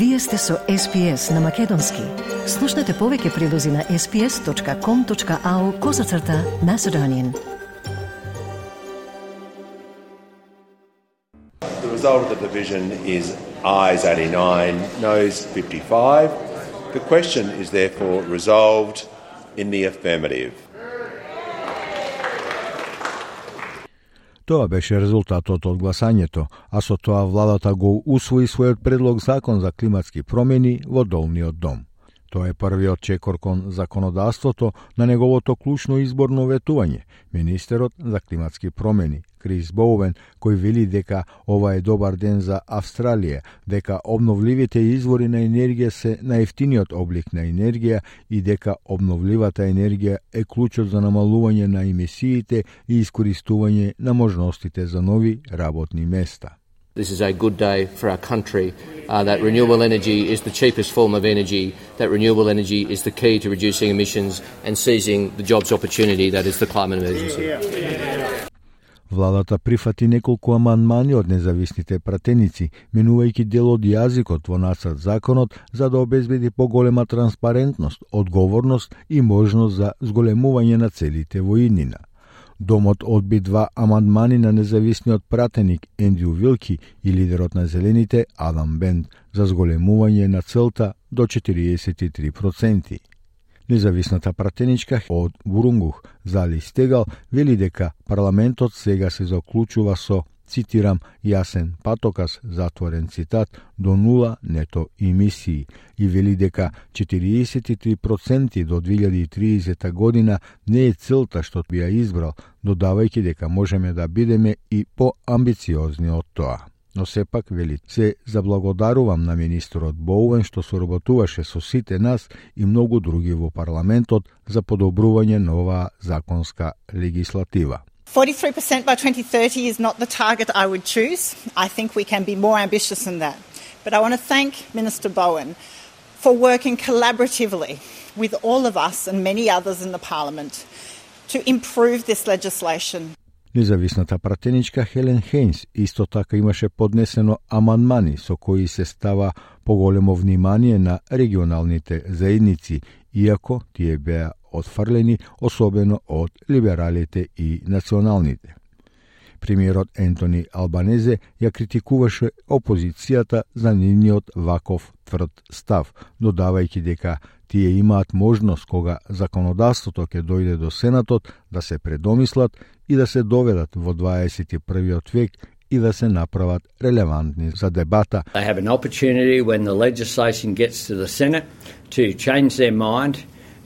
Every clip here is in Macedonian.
Вие сте со SPS на Македонски. Слушнете повеќе прилози на sps.com.au козацрта на Седонин. The result of the division is eyes 89, nose 55. The question is therefore resolved in the affirmative. Тоа беше резултатот од гласањето, а со тоа владата го усвои својот предлог закон за климатски промени во долниот дом. Тоа е првиот чекор кон законодавството на неговото клучно изборно ветување. Министерот за климатски промени Крис Боуен, кој вели дека ова е добар ден за Австралија, дека обновливите извори на енергија се најефтиниот облик на енергија и дека обновливата енергија е клучот за намалување на емисиите и искористување на можностите за нови работни места. This is a good day for our country uh, that renewable energy is the cheapest form of energy, that renewable energy is the key to reducing emissions and seizing the jobs opportunity that is the climate emergency. Владата прифати неколку амандмани од независните пратеници, менувајќи дел од јазикот во насад законот за да обезбеди поголема транспарентност, одговорност и можност за зголемување на целите во иднина. Домот одби два амандмани на независниот пратеник Ендју Вилки и лидерот на Зелените Адам Бенд за зголемување на целта до 43%. Независната пратеничка од Бурунгух Зали Стегал вели дека парламентот сега се заклучува со цитирам, јасен патокас, затворен цитат, до нула нето емисии и вели дека 43% до 2030 година не е целта што би ја избрал, додавајќи дека можеме да бидеме и поамбициозни од тоа. Но сепак, вели, се заблагодарувам на министрот Боуен што соработуваше со сите нас и многу други во парламентот за подобрување на оваа законска легислатива. 43% by 2030 is not the target I would choose. I think we can be more ambitious than that. But I want to thank Minister Bowen for working collaboratively with all of us and many others in the Parliament to improve this legislation. Независната пратеничка Хелен Хейнс исто така имаше поднесено аманмани со кои се става поголемо внимание на регионалните заедници, иако тие беа отфрлени, особено од либералите и националните. Премиерот Ентони Албанезе ја критикуваше опозицијата за нивниот ваков тврд став, додавајќи дека тие имаат можност кога законодавството ќе дојде до Сенатот да се предомислат и да се доведат во 21. век и да се направат релевантни за дебата. They have an opportunity when the legislation gets to the Senate to change their mind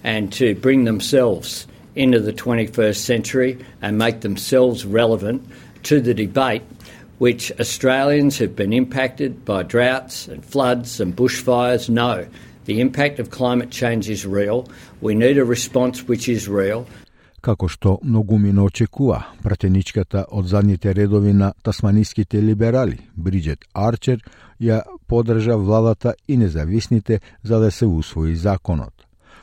and to bring themselves into the 21st century and make themselves relevant to the debate which Australians who've been impacted by droughts and floods and bushfires know the impact of climate change is real. We need a response which is real. Како што многу многумина очекува, пратеничката од задните редови на тасманиските либерали, Бриджет Арчер, ја подржа владата и независните за да се усвои законот.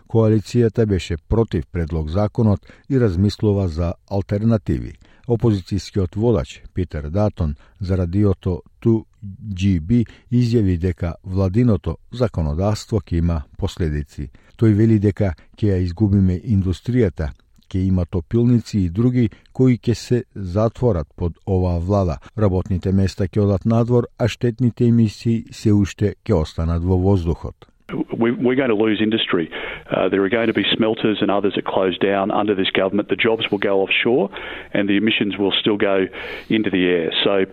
Коалицијата беше против предлог законот и размислува за алтернативи. Опозицијскиот водач Питер Датон за радиото 2GB изјави дека владиното законодавство ќе има последици. Тој вели дека ќе ја изгубиме индустријата, ќе има топилници и други кои ќе се затворат под оваа влада. Работните места ќе одат надвор, а штетните емисии се уште ќе останат во воздухот. We, we're going to lose industry. Uh, there are going to be smelters and others that close down under this government. The jobs will go offshore and the emissions will still go into the air. So,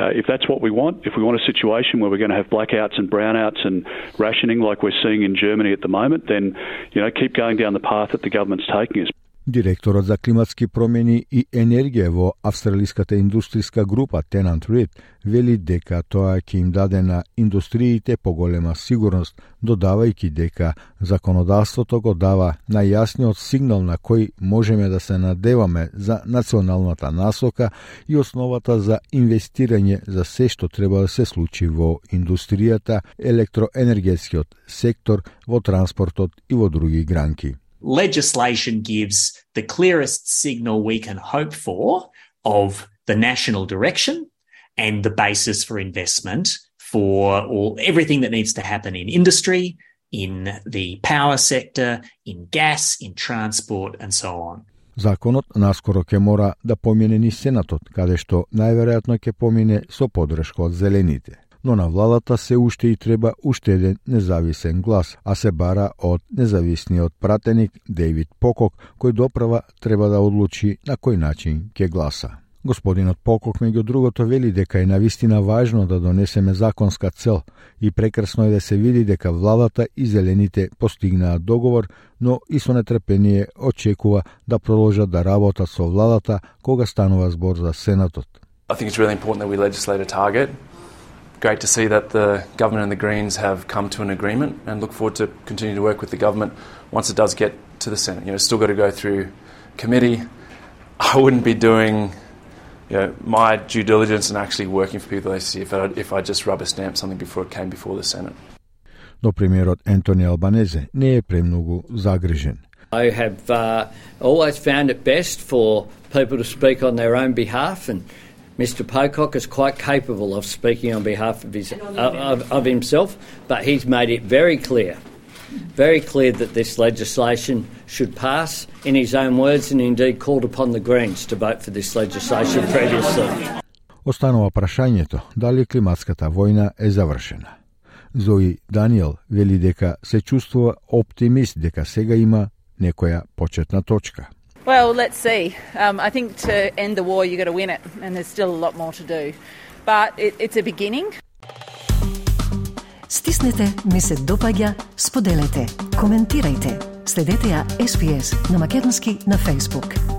uh, if that's what we want, if we want a situation where we're going to have blackouts and brownouts and rationing like we're seeing in Germany at the moment, then you know keep going down the path that the government's taking us. Директорот за климатски промени и енергија во австралиската индустријска група Tenant Reed вели дека тоа ќе им даде на индустриите поголема сигурност, додавајќи дека законодавството го дава најјасниот сигнал на кој можеме да се надеваме за националната насока и основата за инвестирање за се што треба да се случи во индустријата, електроенергетскиот сектор, во транспортот и во други гранки. legislation gives the clearest signal we can hope for of the national direction and the basis for investment for all everything that needs to happen in industry, in the power sector, in gas, in transport, and so on. Законот наскоро ќе мора да помине ни Сенатот, каде што најверојатно ќе помине со подршка од зелените. Но на владата се уште и треба уште еден независен глас, а се бара од независниот пратеник Дейвид Покок, кој доправа треба да одлучи на кој начин ќе гласа. Господинот Покок, меѓу другото, вели дека е навистина важно да донесеме законска цел и прекрасно е да се види дека владата и зелените постигнаа договор, но и со нетрпение очекува да продолжат да работат со владата кога станува збор за Сенатот. I think it's really important that we legislate a target. great to see that the government and the Greens have come to an agreement and look forward to continuing to work with the government once it does get to the Senate. You know, it's still got to go through committee. I wouldn't be doing you know, my due diligence and actually working for people this see if I, if I just rubber stamped something before it came before the Senate. No premier, Anthony Albanese zagrižen. I have uh, always found it best for people to speak on their own behalf and Mr. Pocock is quite capable of speaking on behalf of, his, of, of himself, but he's made it very clear very clear that this legislation should pass. In his own words, and indeed called upon the Greens to vote for this legislation previously. Останува прашањето дали климатската војна е завршена. Зои Даниел вели дека се чувствува оптимист дека сега има некоја почетна точка. Well, let's see. Um, I think to end the war, you've got to win it, and there's still a lot more to do. But it, it's a beginning. Стиснете, ми се допаѓа, споделете, коментирајте. Следете ја SPS на Македонски на Facebook.